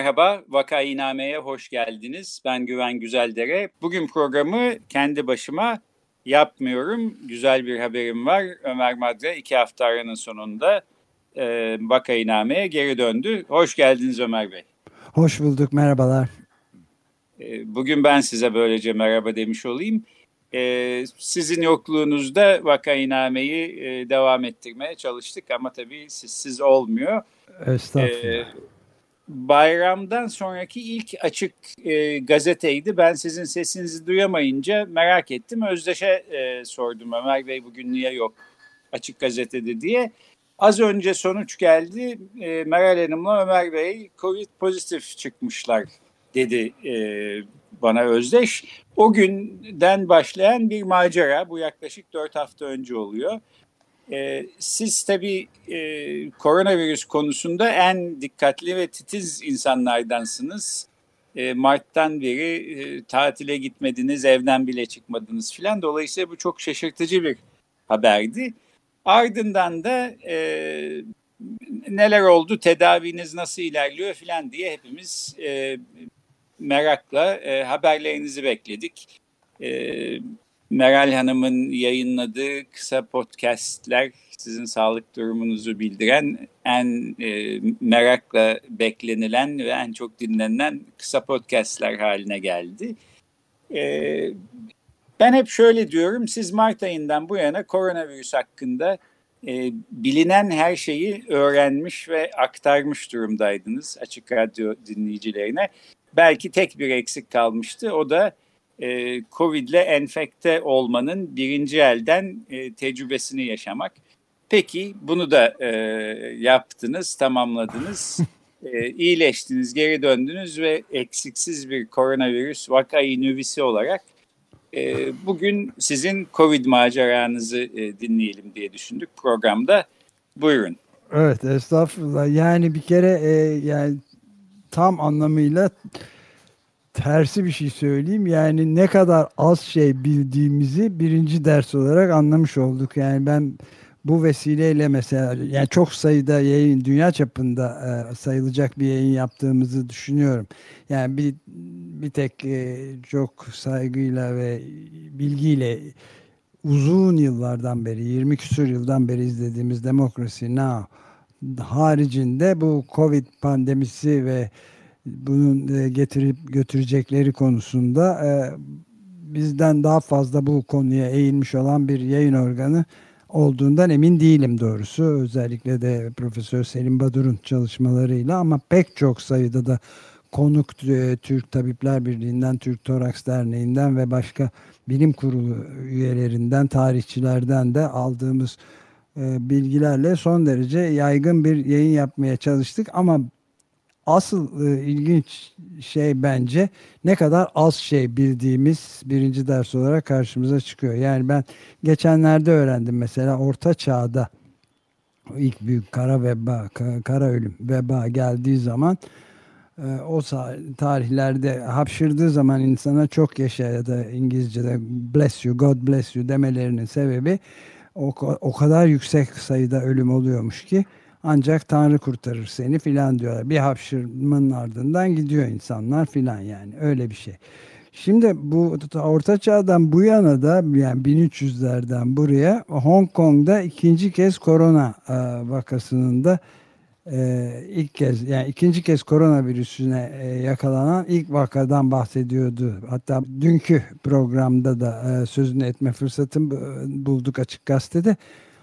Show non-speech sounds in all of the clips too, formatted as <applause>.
Merhaba, Vakainame'ye hoş geldiniz. Ben Güven Güzeldere. Bugün programı kendi başıma yapmıyorum. Güzel bir haberim var. Ömer Madre iki hafta aranın sonunda e, Vakainame'ye geri döndü. Hoş geldiniz Ömer Bey. Hoş bulduk, merhabalar. E, bugün ben size böylece merhaba demiş olayım. E, sizin yokluğunuzda Vakainame'yi e, devam ettirmeye çalıştık ama tabii sizsiz olmuyor. Estağfurullah. E, bayramdan sonraki ilk açık e, gazeteydi. Ben sizin sesinizi duyamayınca merak ettim. Özdeş'e e, sordum Ömer Bey bugün niye yok açık gazetede diye. Az önce sonuç geldi. E, Meral Hanım'la Ömer Bey Covid pozitif çıkmışlar dedi e, bana Özdeş. O günden başlayan bir macera. Bu yaklaşık dört hafta önce oluyor. E, siz tabii e, koronavirüs konusunda en dikkatli ve titiz insanlardansınız. E, Mart'tan beri e, tatile gitmediniz, evden bile çıkmadınız filan. Dolayısıyla bu çok şaşırtıcı bir haberdi. Ardından da e, neler oldu, tedaviniz nasıl ilerliyor filan diye hepimiz e, merakla e, haberlerinizi bekledik. E, Meral Hanım'ın yayınladığı kısa podcastler sizin sağlık durumunuzu bildiren en e, merakla beklenilen ve en çok dinlenen kısa podcastler haline geldi. E, ben hep şöyle diyorum, siz Mart ayından bu yana koronavirüs hakkında e, bilinen her şeyi öğrenmiş ve aktarmış durumdaydınız açık radyo dinleyicilerine. Belki tek bir eksik kalmıştı, o da e, Covid ile enfekte olmanın birinci elden e, tecrübesini yaşamak. Peki bunu da e, yaptınız, tamamladınız, <laughs> e, iyileştiniz, geri döndünüz ve eksiksiz bir koronavirüs vakayı nüvisi olarak e, bugün sizin Covid maceranızı e, dinleyelim diye düşündük programda. Buyurun. Evet, estağfurullah. Yani bir kere e, yani tam anlamıyla tersi bir şey söyleyeyim. Yani ne kadar az şey bildiğimizi birinci ders olarak anlamış olduk. Yani ben bu vesileyle mesela yani çok sayıda yayın dünya çapında e, sayılacak bir yayın yaptığımızı düşünüyorum. Yani bir bir tek e, çok saygıyla ve bilgiyle uzun yıllardan beri 20 küsur yıldan beri izlediğimiz Demokrasi Now haricinde bu Covid pandemisi ve bunun e, getirip götürecekleri konusunda e, bizden daha fazla bu konuya eğilmiş olan bir yayın organı olduğundan emin değilim doğrusu. Özellikle de Profesör Selim Badur'un çalışmalarıyla ama pek çok sayıda da konuk e, Türk Tabipler Birliği'nden, Türk Toraks Derneği'nden ve başka bilim kurulu üyelerinden, tarihçilerden de aldığımız bilgilerle son derece yaygın bir yayın yapmaya çalıştık ama asıl e, ilginç şey bence ne kadar az şey bildiğimiz birinci ders olarak karşımıza çıkıyor. Yani ben geçenlerde öğrendim mesela orta çağda ilk büyük kara veba, kara ölüm veba geldiği zaman e, o tarihlerde hapşırdığı zaman insana çok yaşa ya da İngilizce'de bless you, God bless you demelerinin sebebi o, o kadar yüksek sayıda ölüm oluyormuş ki ancak Tanrı kurtarır seni filan diyorlar. Bir hapşırmanın ardından gidiyor insanlar filan yani öyle bir şey. Şimdi bu Orta Çağ'dan bu yana da yani 1300'lerden buraya Hong Kong'da ikinci kez korona e, vakasının da e, ilk kez yani ikinci kez koronavirüsüne e, yakalanan ilk vakadan bahsediyordu. Hatta dünkü programda da sözünü etme fırsatım bulduk açık gazetede.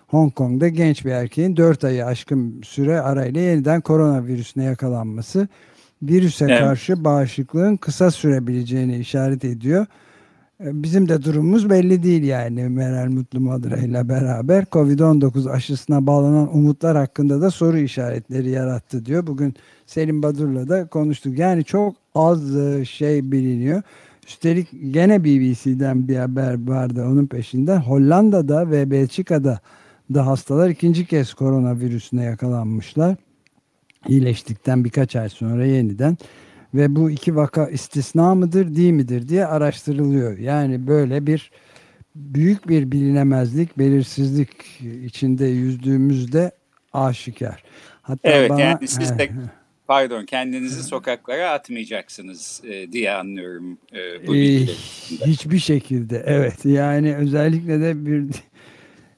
Hong Kong'da genç bir erkeğin 4 ayı aşkın süre arayla yeniden koronavirüsüne yakalanması virüse evet. karşı bağışıklığın kısa sürebileceğini işaret ediyor. E, bizim de durumumuz belli değil yani Meral Mutlu Madra ile beraber Covid-19 aşısına bağlanan umutlar hakkında da soru işaretleri yarattı diyor. Bugün Selim Badur'la da konuştuk. Yani çok az e, şey biliniyor. Üstelik gene BBC'den bir haber vardı onun peşinden. Hollanda'da ve Belçika'da da hastalar ikinci kez koronavirüsüne yakalanmışlar. İyileştikten birkaç ay sonra yeniden ve bu iki vaka istisna mıdır değil midir diye araştırılıyor. Yani böyle bir büyük bir bilinemezlik, belirsizlik içinde yüzdüğümüzde aşikar. Hatta evet bana, yani siz de pardon kendinizi sokaklara atmayacaksınız e, diye anlıyorum e, bu e, Hiçbir şekilde evet yani özellikle de bir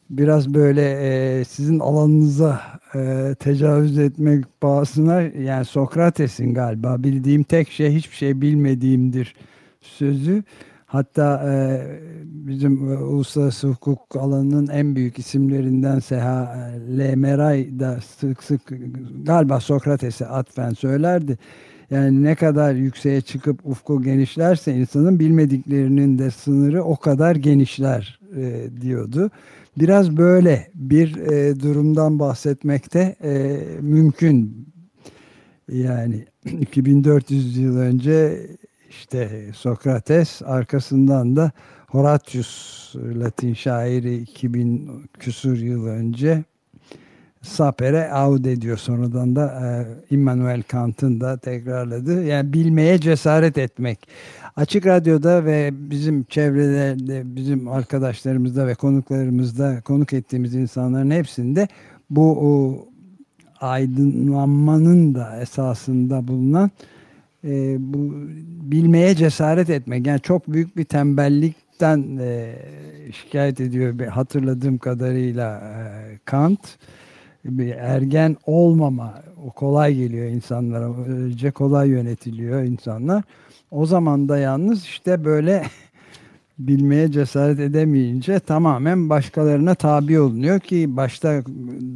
biraz böyle e, sizin alanınıza e, tecavüz etmek pahasına yani Sokrates'in galiba bildiğim tek şey hiçbir şey bilmediğimdir sözü. Hatta e, bizim e, uluslararası hukuk alanının en büyük isimlerinden Seha e, Lemeray da sık sık galiba Sokrates'e atfen söylerdi. Yani ne kadar yükseğe çıkıp ufku genişlerse insanın bilmediklerinin de sınırı o kadar genişler e, diyordu biraz böyle bir e, durumdan bahsetmekte e, mümkün. Yani <clears throat> 2400 yıl önce işte Sokrates arkasından da Horatius Latin şairi 2000 küsur yıl önce sapere aude diyor sonradan da e, Immanuel Kant'ın da tekrarladı. Yani bilmeye cesaret etmek. Açık Radyo'da ve bizim çevrelerde, bizim arkadaşlarımızda ve konuklarımızda konuk ettiğimiz insanların hepsinde bu o, aydınlanmanın da esasında bulunan e, bu bilmeye cesaret etmek. Yani çok büyük bir tembellikten e, şikayet ediyor hatırladığım kadarıyla e, Kant. Bir ergen olmama o kolay geliyor insanlara. Önce kolay yönetiliyor insanlar. O zaman da yalnız işte böyle <laughs> bilmeye cesaret edemeyince tamamen başkalarına tabi olunuyor ki başta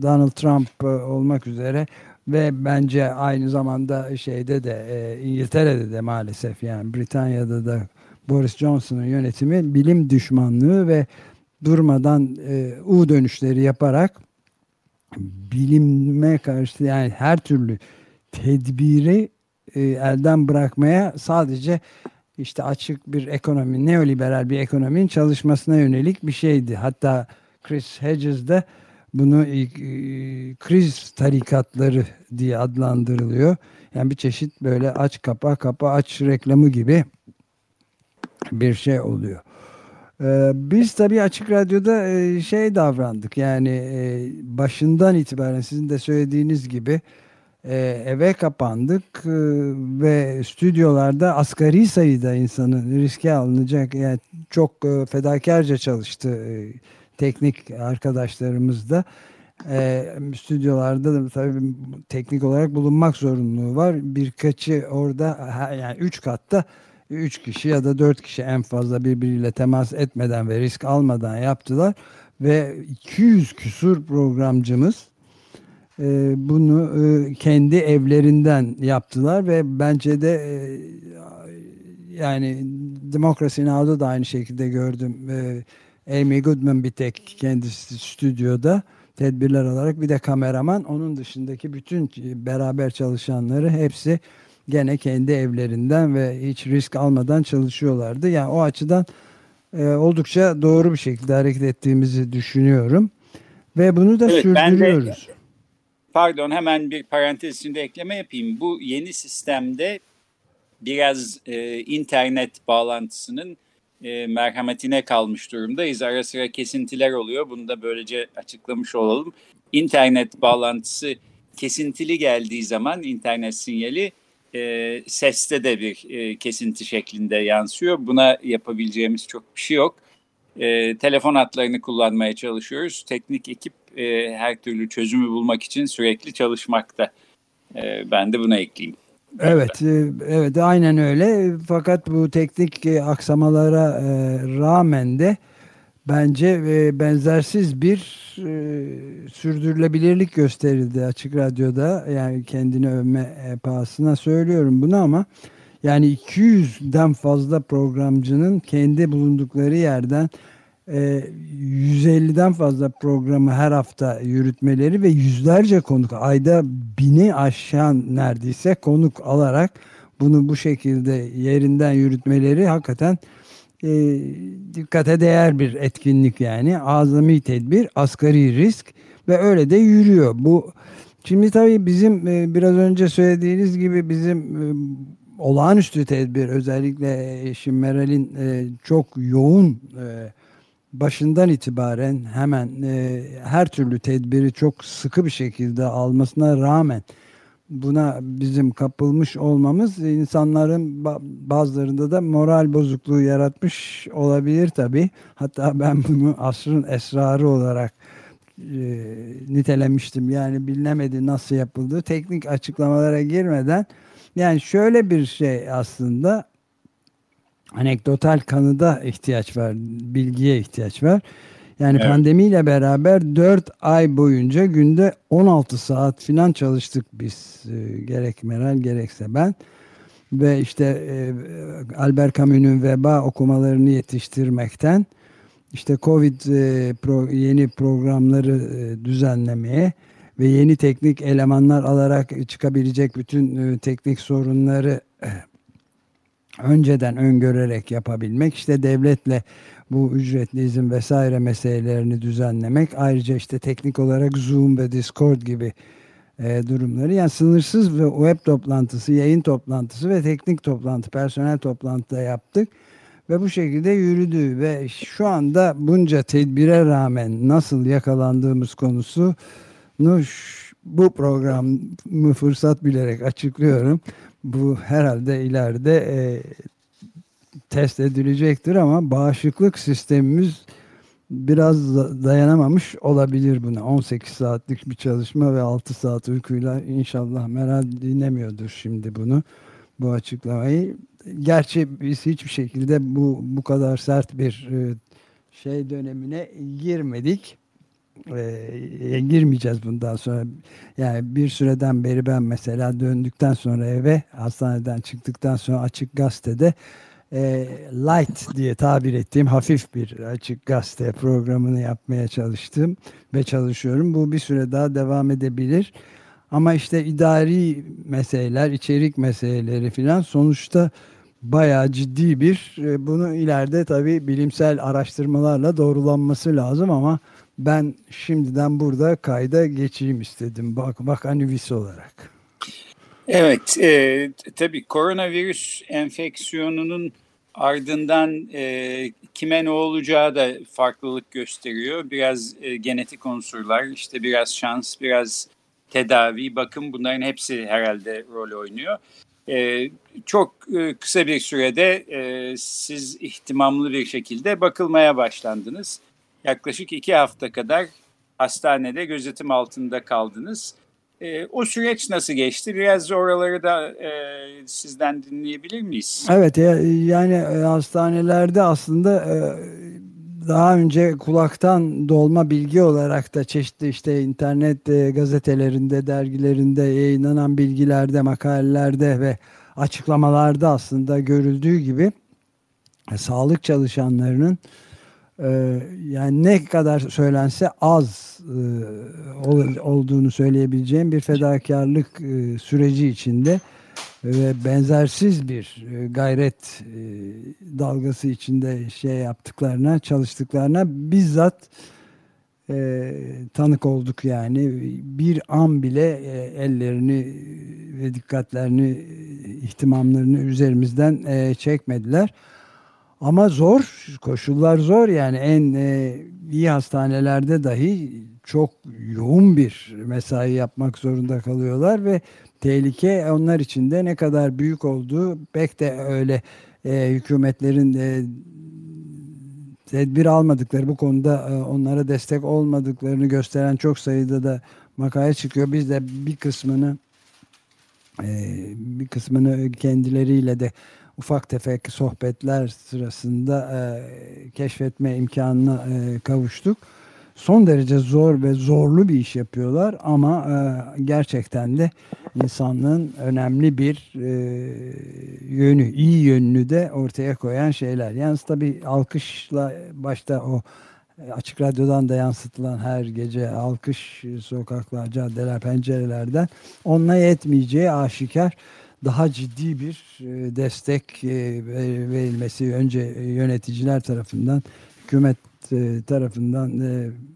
Donald Trump e, olmak üzere ve bence aynı zamanda şeyde de e, İngiltere'de de maalesef yani Britanya'da da Boris Johnson'ın yönetimi bilim düşmanlığı ve durmadan e, U dönüşleri yaparak bilime karşı yani her türlü tedbiri e, elden bırakmaya sadece işte açık bir ekonomi, neoliberal bir ekonominin çalışmasına yönelik bir şeydi. Hatta Chris Hedges de bunu e, kriz tarikatları diye adlandırılıyor. Yani bir çeşit böyle aç kapa kapa aç reklamı gibi bir şey oluyor. Biz tabii Açık Radyo'da e, şey davrandık yani e, başından itibaren sizin de söylediğiniz gibi e, eve kapandık e, ve stüdyolarda asgari sayıda insanın riske alınacak yani çok e, fedakarca çalıştı e, teknik arkadaşlarımız da. Stüdyolarda da tabii teknik olarak bulunmak zorunluluğu var. Birkaçı orada yani üç katta üç kişi ya da dört kişi en fazla birbiriyle temas etmeden ve risk almadan yaptılar. Ve 200 küsur programcımız e, bunu e, kendi evlerinden yaptılar ve bence de e, yani Demokrasi Now'da da aynı şekilde gördüm. E, Amy Goodman bir tek kendisi stüdyoda tedbirler alarak bir de kameraman onun dışındaki bütün beraber çalışanları hepsi gene kendi evlerinden ve hiç risk almadan çalışıyorlardı. Yani o açıdan e, oldukça doğru bir şekilde hareket ettiğimizi düşünüyorum. Ve bunu da evet, sürdürüyoruz. Ben de, Pardon hemen bir parantez içinde ekleme yapayım. Bu yeni sistemde biraz e, internet bağlantısının e, merhametine kalmış durumdayız. Ara sıra kesintiler oluyor. Bunu da böylece açıklamış olalım. İnternet bağlantısı kesintili geldiği zaman internet sinyali e, seste de bir e, kesinti şeklinde yansıyor. Buna yapabileceğimiz çok bir şey yok. E, telefon hatlarını kullanmaya çalışıyoruz. Teknik ekip e, her türlü çözümü bulmak için sürekli çalışmakta. E, ben de buna ekleyeyim. Evet, e, evet aynen öyle. Fakat bu teknik e, aksamalara e, rağmen de bence benzersiz bir sürdürülebilirlik gösterildi açık radyoda. Yani kendini övme pahasına söylüyorum bunu ama Yani 200'den fazla programcının kendi bulundukları yerden 150'den e, fazla programı her hafta yürütmeleri ve yüzlerce konuk ayda bini aşan neredeyse konuk alarak bunu bu şekilde yerinden yürütmeleri hakikaten e, dikkate değer bir etkinlik yani. Azami tedbir asgari risk ve öyle de yürüyor. Bu şimdi tabii bizim e, biraz önce söylediğiniz gibi bizim e, olağanüstü tedbir özellikle eşim Meral'in e, çok yoğun e, başından itibaren hemen e, her türlü tedbiri çok sıkı bir şekilde almasına rağmen buna bizim kapılmış olmamız insanların bazılarında da moral bozukluğu yaratmış olabilir tabi. Hatta ben bunu asrın esrarı olarak e, nitelemiştim. Yani bilinemedi nasıl yapıldığı teknik açıklamalara girmeden yani şöyle bir şey aslında anekdotal kanıda ihtiyaç var, bilgiye ihtiyaç var. Yani evet. pandemiyle beraber 4 ay boyunca günde 16 saat filan çalıştık biz. E, gerek Meral gerekse ben. Ve işte e, Albert Camus'un veba okumalarını yetiştirmekten işte Covid e, pro, yeni programları e, düzenlemeye ve yeni teknik elemanlar alarak çıkabilecek bütün e, teknik sorunları e, önceden öngörerek yapabilmek işte devletle bu ücretli izin vesaire meselelerini düzenlemek ayrıca işte teknik olarak Zoom ve Discord gibi e, durumları yani sınırsız ve web toplantısı, yayın toplantısı ve teknik toplantı, personel toplantı da yaptık ve bu şekilde yürüdü ve şu anda bunca tedbire rağmen nasıl yakalandığımız konusu bu programı fırsat bilerek açıklıyorum. Bu herhalde ileride e, test edilecektir ama bağışıklık sistemimiz biraz dayanamamış olabilir buna. 18 saatlik bir çalışma ve 6 saat uykuyla inşallah Meral dinlemiyordur şimdi bunu bu açıklamayı. Gerçi biz hiçbir şekilde bu bu kadar sert bir e, şey dönemine girmedik e, girmeyeceğiz bundan sonra. Yani bir süreden beri ben mesela döndükten sonra eve hastaneden çıktıktan sonra açık gazetede e, light diye tabir ettiğim hafif bir açık gazete programını yapmaya çalıştım ve çalışıyorum. Bu bir süre daha devam edebilir. Ama işte idari meseleler, içerik meseleleri filan sonuçta bayağı ciddi bir e, bunu ileride tabii bilimsel araştırmalarla doğrulanması lazım ama ben şimdiden burada kayda geçeyim istedim bak bakan üyesi olarak. Evet, e, tabii koronavirüs enfeksiyonunun ardından e, kime ne olacağı da farklılık gösteriyor. Biraz e, genetik unsurlar, işte biraz şans, biraz tedavi, bakım bunların hepsi herhalde rol oynuyor. E, çok e, kısa bir sürede e, siz ihtimamlı bir şekilde bakılmaya başlandınız yaklaşık iki hafta kadar hastanede gözetim altında kaldınız. E, o süreç nasıl geçti? Biraz oraları da e, sizden dinleyebilir miyiz? Evet yani e, hastanelerde aslında e, daha önce kulaktan dolma bilgi olarak da çeşitli işte internet e, gazetelerinde, dergilerinde yayınlanan bilgilerde, makalelerde ve açıklamalarda aslında görüldüğü gibi sağlık çalışanlarının ee, yani ne kadar söylense az e, olduğunu söyleyebileceğim bir fedakarlık e, süreci içinde ve benzersiz bir e, gayret dalgası içinde şey yaptıklarına, çalıştıklarına bizzat tanık olduk yani bir an bile ellerini ve dikkatlerini ihtimamlarını üzerimizden çekmediler. Ama zor, koşullar zor yani en e, iyi hastanelerde dahi çok yoğun bir mesai yapmak zorunda kalıyorlar ve tehlike onlar için de ne kadar büyük olduğu pek de öyle e, hükümetlerin e, tedbir almadıkları bu konuda e, onlara destek olmadıklarını gösteren çok sayıda da makale çıkıyor. Biz de bir kısmını bir kısmını kendileriyle de ufak tefek sohbetler sırasında e, keşfetme imkanına e, kavuştuk. son derece zor ve zorlu bir iş yapıyorlar ama e, gerçekten de insanlığın önemli bir yönü, iyi yönünü de ortaya koyan şeyler. Yalnız tabii alkışla başta o açık radyodan da yansıtılan her gece alkış sokaklar, caddeler, pencerelerden onunla yetmeyeceği aşikar daha ciddi bir e, destek e, verilmesi önce yöneticiler tarafından hükümet e, tarafından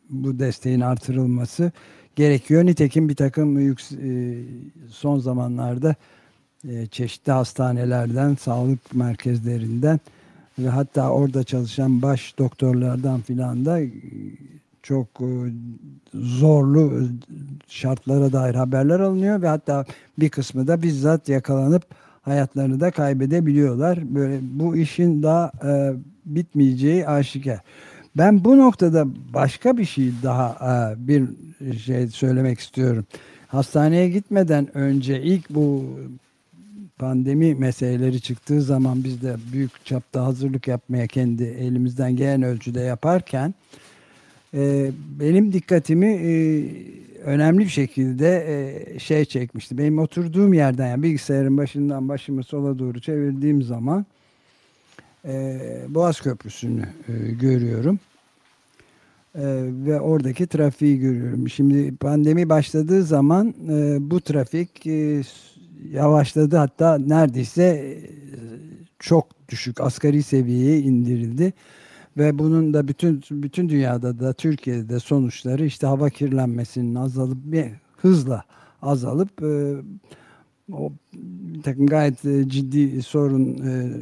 bu desteğin artırılması gerekiyor. Nitekim bir takım son zamanlarda çeşitli hastanelerden, sağlık merkezlerinden ve hatta orada çalışan baş doktorlardan filan da çok e, zorlu e, şartlara dair haberler alınıyor ve hatta bir kısmı da bizzat yakalanıp hayatlarını da kaybedebiliyorlar. Böyle bu işin daha e, bitmeyeceği aşikar. Ben bu noktada başka bir şey daha e, bir şey söylemek istiyorum. Hastaneye gitmeden önce ilk bu pandemi meseleleri çıktığı zaman biz de büyük çapta hazırlık yapmaya kendi elimizden gelen ölçüde yaparken e, benim dikkatimi e, önemli bir şekilde e, şey çekmişti. Benim oturduğum yerden yani bilgisayarın başından başımı sola doğru çevirdiğim zaman e, Boğaz Köprüsü'nü e, görüyorum. E, ve oradaki trafiği görüyorum. Şimdi pandemi başladığı zaman e, bu trafik e, yavaşladı hatta neredeyse e, çok düşük asgari seviyeye indirildi ve bunun da bütün bütün dünyada da Türkiye'de de sonuçları işte hava kirlenmesinin azalıp bir hızla azalıp e, o bir takım gayet e, ciddi sorun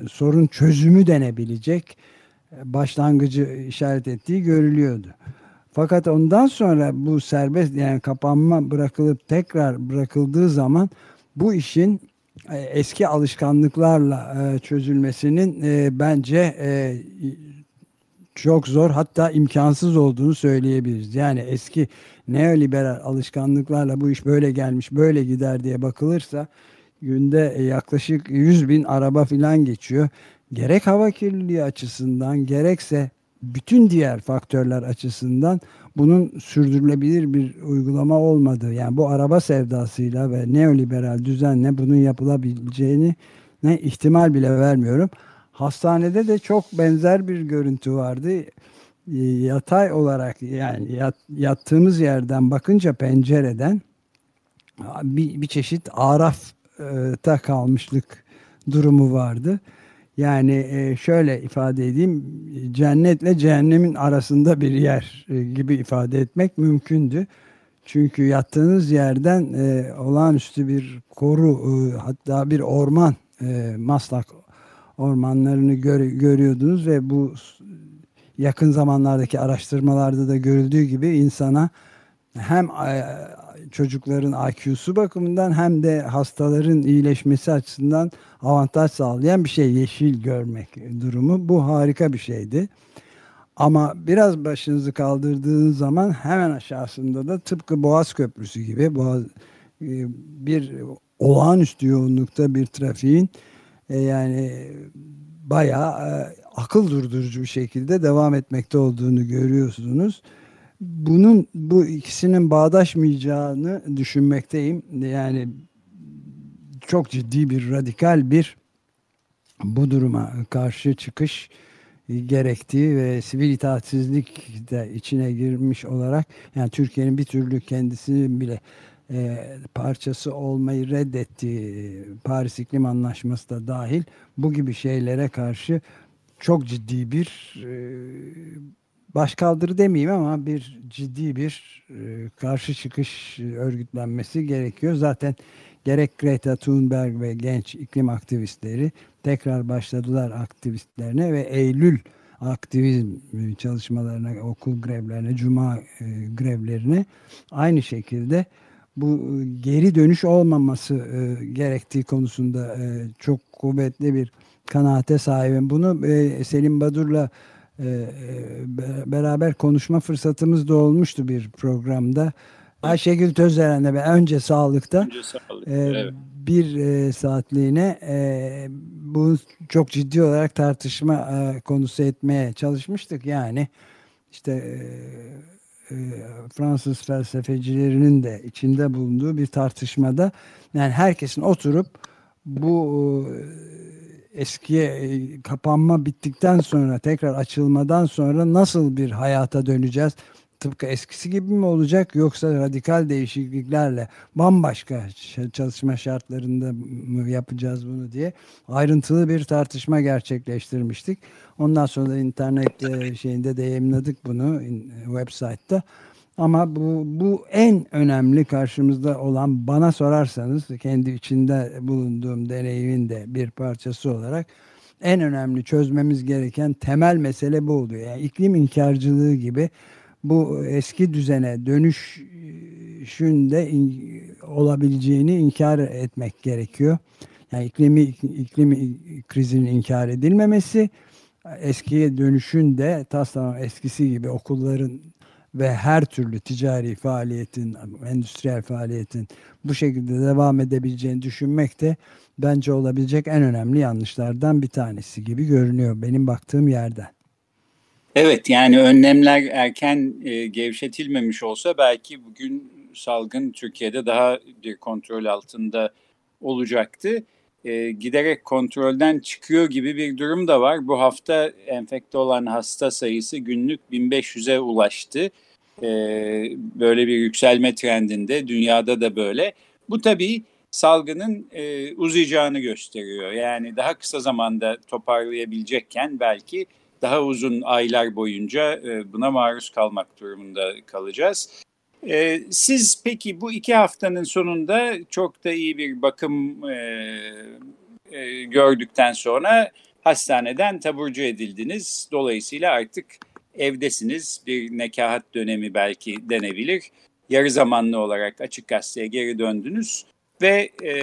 sorun çözümü denebilecek başlangıcı işaret ettiği görülüyordu. Fakat ondan sonra bu serbest yani kapanma bırakılıp tekrar bırakıldığı zaman bu işin e, eski alışkanlıklarla e, çözülmesinin e, bence çok zor hatta imkansız olduğunu söyleyebiliriz. Yani eski neoliberal alışkanlıklarla bu iş böyle gelmiş böyle gider diye bakılırsa günde yaklaşık 100 bin araba filan geçiyor. Gerek hava kirliliği açısından gerekse bütün diğer faktörler açısından bunun sürdürülebilir bir uygulama olmadığı yani bu araba sevdasıyla ve neoliberal düzenle bunun yapılabileceğini ne ihtimal bile vermiyorum. Hastanede de çok benzer bir görüntü vardı. Ee, yatay olarak yani yat, yattığımız yerden bakınca pencereden bir, bir çeşit arafta kalmışlık durumu vardı. Yani e, şöyle ifade edeyim, cennetle cehennemin arasında bir yer e, gibi ifade etmek mümkündü. Çünkü yattığınız yerden e, olağanüstü bir koru, hatta bir orman, Maslak ormanlarını görüyordunuz ve bu yakın zamanlardaki araştırmalarda da görüldüğü gibi insana hem çocukların IQ'su bakımından hem de hastaların iyileşmesi açısından avantaj sağlayan bir şey yeşil görmek durumu. Bu harika bir şeydi. Ama biraz başınızı kaldırdığınız zaman hemen aşağısında da tıpkı Boğaz Köprüsü gibi Boğaz, e, bir olağanüstü yoğunlukta bir trafiğin e, yani bayağı e, akıl durdurucu bir şekilde devam etmekte olduğunu görüyorsunuz bunun bu ikisinin bağdaşmayacağını düşünmekteyim. Yani çok ciddi bir radikal bir bu duruma karşı çıkış gerektiği ve sivil itaatsizlik de içine girmiş olarak yani Türkiye'nin bir türlü kendisini bile e, parçası olmayı reddettiği Paris İklim Anlaşması da dahil bu gibi şeylere karşı çok ciddi bir e, başkaldırı demeyeyim ama bir ciddi bir e, karşı çıkış örgütlenmesi gerekiyor. Zaten gerek Greta Thunberg ve genç iklim aktivistleri tekrar başladılar aktivistlerine ve Eylül aktivizm çalışmalarına, okul grevlerine, cuma e, grevlerine aynı şekilde bu geri dönüş olmaması e, gerektiği konusunda e, çok kuvvetli bir kanaate sahibim. Bunu e, Selim Badur'la e, beraber konuşma fırsatımız da olmuştu bir programda. Ayşegül Tözderen'le ve önce sağlıkta önce sağlık, e, evet. bir e, saatliğine e, bu çok ciddi olarak tartışma e, konusu etmeye çalışmıştık. Yani işte e, Fransız felsefecilerinin de içinde bulunduğu bir tartışmada yani herkesin oturup bu eskiye kapanma bittikten sonra tekrar açılmadan sonra nasıl bir hayata döneceğiz? tıpkı eskisi gibi mi olacak yoksa radikal değişikliklerle bambaşka çalışma şartlarında mı yapacağız bunu diye ayrıntılı bir tartışma gerçekleştirmiştik. Ondan sonra da internet şeyinde de yayınladık bunu website'ta. Ama bu, bu en önemli karşımızda olan bana sorarsanız kendi içinde bulunduğum deneyimin de bir parçası olarak en önemli çözmemiz gereken temel mesele bu oluyor. Yani iklim inkarcılığı gibi bu eski düzene dönüşün de olabileceğini inkar etmek gerekiyor. Yani iklimi iklim krizinin inkar edilmemesi, eskiye dönüşün de taslamam eskisi gibi okulların ve her türlü ticari faaliyetin, endüstriyel faaliyetin bu şekilde devam edebileceğini düşünmek de bence olabilecek en önemli yanlışlardan bir tanesi gibi görünüyor benim baktığım yerden. Evet yani önlemler erken e, gevşetilmemiş olsa belki bugün salgın Türkiye'de daha bir kontrol altında olacaktı. E, giderek kontrolden çıkıyor gibi bir durum da var. Bu hafta enfekte olan hasta sayısı günlük 1500'e ulaştı. E, böyle bir yükselme trendinde dünyada da böyle. Bu tabii salgının e, uzayacağını gösteriyor. Yani daha kısa zamanda toparlayabilecekken belki daha uzun aylar boyunca buna maruz kalmak durumunda kalacağız. E, siz peki bu iki haftanın sonunda çok da iyi bir bakım e, gördükten sonra hastaneden taburcu edildiniz. Dolayısıyla artık evdesiniz. Bir nekahat dönemi belki denebilir. Yarı zamanlı olarak açık gazeteye geri döndünüz ve e,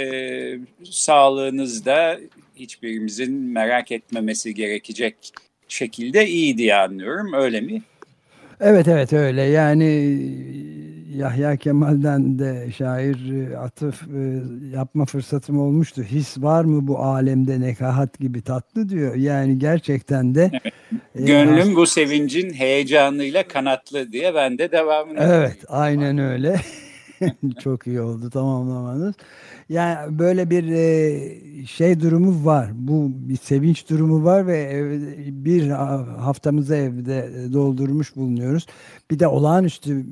sağlığınızda hiçbirimizin merak etmemesi gerekecek şekilde iyi diye anlıyorum. Öyle mi? Evet evet öyle. Yani Yahya Kemal'den de şair e, atıf e, yapma fırsatım olmuştu. His var mı bu alemde nekahat gibi tatlı diyor. Yani gerçekten de evet. E, Gönlüm bu sevincin heyecanıyla kanatlı diye ben de devamını Evet aynen öyle. <laughs> Çok iyi oldu tamamlamanız. Yani böyle bir şey durumu var. Bu bir sevinç durumu var ve bir haftamızı evde doldurmuş bulunuyoruz. Bir de olağanüstü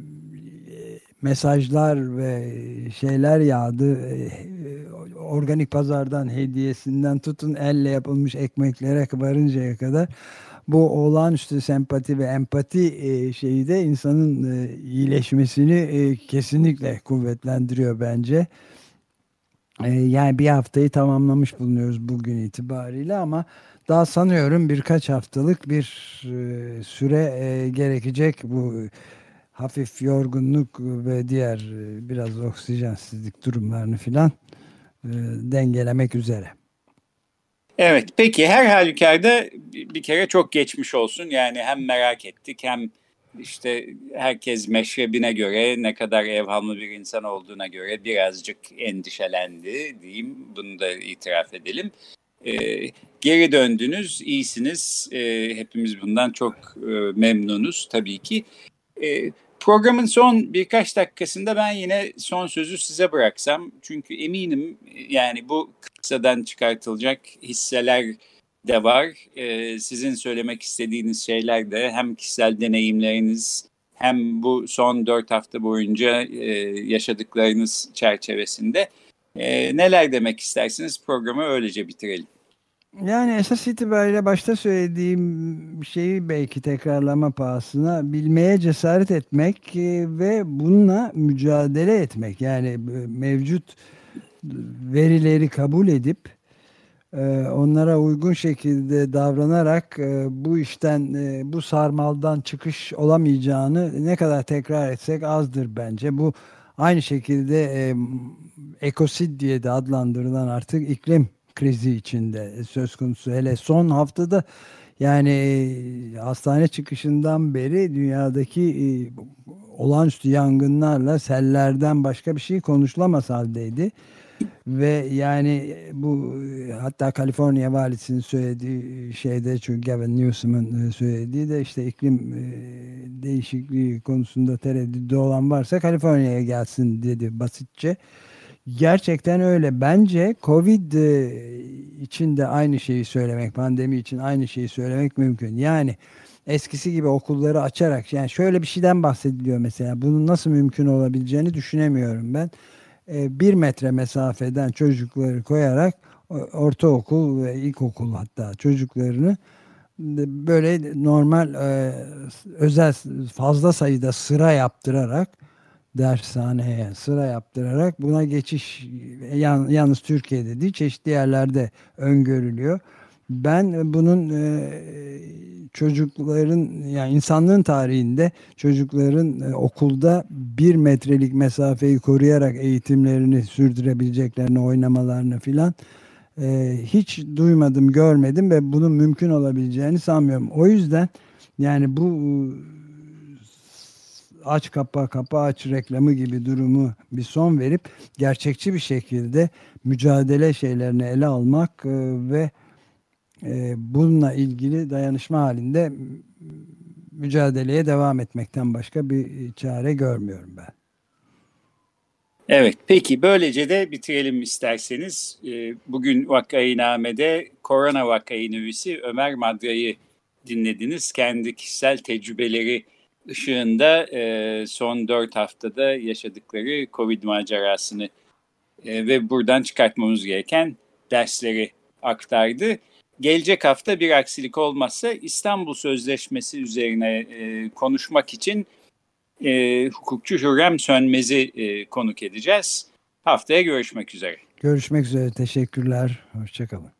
mesajlar ve şeyler yağdı. E, organik pazardan hediyesinden tutun elle yapılmış ekmeklere varıncaya kadar bu olağanüstü sempati ve empati e, şeyi de insanın e, iyileşmesini kesinlikle kuvvetlendiriyor bence. Yani bir haftayı tamamlamış bulunuyoruz bugün itibariyle ama daha sanıyorum birkaç haftalık bir süre gerekecek bu hafif yorgunluk ve diğer e, biraz oksijensizlik durumlarını filan e, dengelemek üzere. Evet peki her halükarda bir kere çok geçmiş olsun. Yani hem merak ettik hem işte herkes meşrebine göre ne kadar evhamlı bir insan olduğuna göre birazcık endişelendi diyeyim. Bunu da itiraf edelim. Ee, geri döndünüz, iyisiniz. Ee, hepimiz bundan çok e, memnunuz tabii ki. Ee, Programın son birkaç dakikasında ben yine son sözü size bıraksam. Çünkü eminim yani bu kısadan çıkartılacak hisseler de var. Ee, sizin söylemek istediğiniz şeyler de hem kişisel deneyimleriniz hem bu son dört hafta boyunca e, yaşadıklarınız çerçevesinde e, neler demek istersiniz programı öylece bitirelim. Yani esas itibariyle başta söylediğim şeyi belki tekrarlama pahasına bilmeye cesaret etmek e, ve bununla mücadele etmek. Yani e, mevcut verileri kabul edip e, onlara uygun şekilde davranarak bu işten bu sarmaldan çıkış olamayacağını ne kadar tekrar etsek azdır bence. Bu aynı şekilde ekosid diye de adlandırılan artık iklim krizi içinde söz konusu. Hele son haftada yani e, hastane çıkışından beri dünyadaki e, olağanüstü yangınlarla sellerden başka bir şey konuşulamaz haldeydi. Ve yani bu hatta Kaliforniya valisinin söylediği şeyde çünkü Gavin Newsom'un söylediği de işte iklim değişikliği konusunda tereddüdü olan varsa Kaliforniya'ya gelsin dedi basitçe. Gerçekten öyle. Bence Covid e, için de aynı şeyi söylemek, pandemi için aynı şeyi söylemek mümkün. Yani eskisi gibi okulları açarak yani şöyle bir şeyden bahsediliyor mesela. Bunun nasıl mümkün olabileceğini düşünemiyorum ben. E, bir metre mesafeden çocukları koyarak ortaokul ve ilkokul hatta çocuklarını böyle normal e, özel fazla sayıda sıra yaptırarak dershaneye sıra yaptırarak buna geçiş yalnız Türkiye'de değil çeşitli yerlerde öngörülüyor. Ben bunun e, çocukların yani insanlığın tarihinde çocukların e, okulda bir metrelik mesafeyi koruyarak eğitimlerini sürdürebileceklerini oynamalarını filan e, hiç duymadım görmedim ve bunun mümkün olabileceğini sanmıyorum. O yüzden yani bu aç kapa kapa aç reklamı gibi durumu bir son verip gerçekçi bir şekilde mücadele şeylerini ele almak e, ve e, bununla ilgili dayanışma halinde mücadeleye devam etmekten başka bir çare görmüyorum ben. Evet, peki böylece de bitirelim isterseniz. E, bugün Vakayiname'de korona vakayinüvisi Ömer Madra'yı dinlediniz. Kendi kişisel tecrübeleri ışığında e, son dört haftada yaşadıkları Covid macerasını e, ve buradan çıkartmamız gereken dersleri aktardı. Gelecek hafta bir aksilik olmazsa İstanbul Sözleşmesi üzerine e, konuşmak için e, hukukçu Hürrem Sönmez'i e, konuk edeceğiz. Haftaya görüşmek üzere. Görüşmek üzere. Teşekkürler. Hoşçakalın.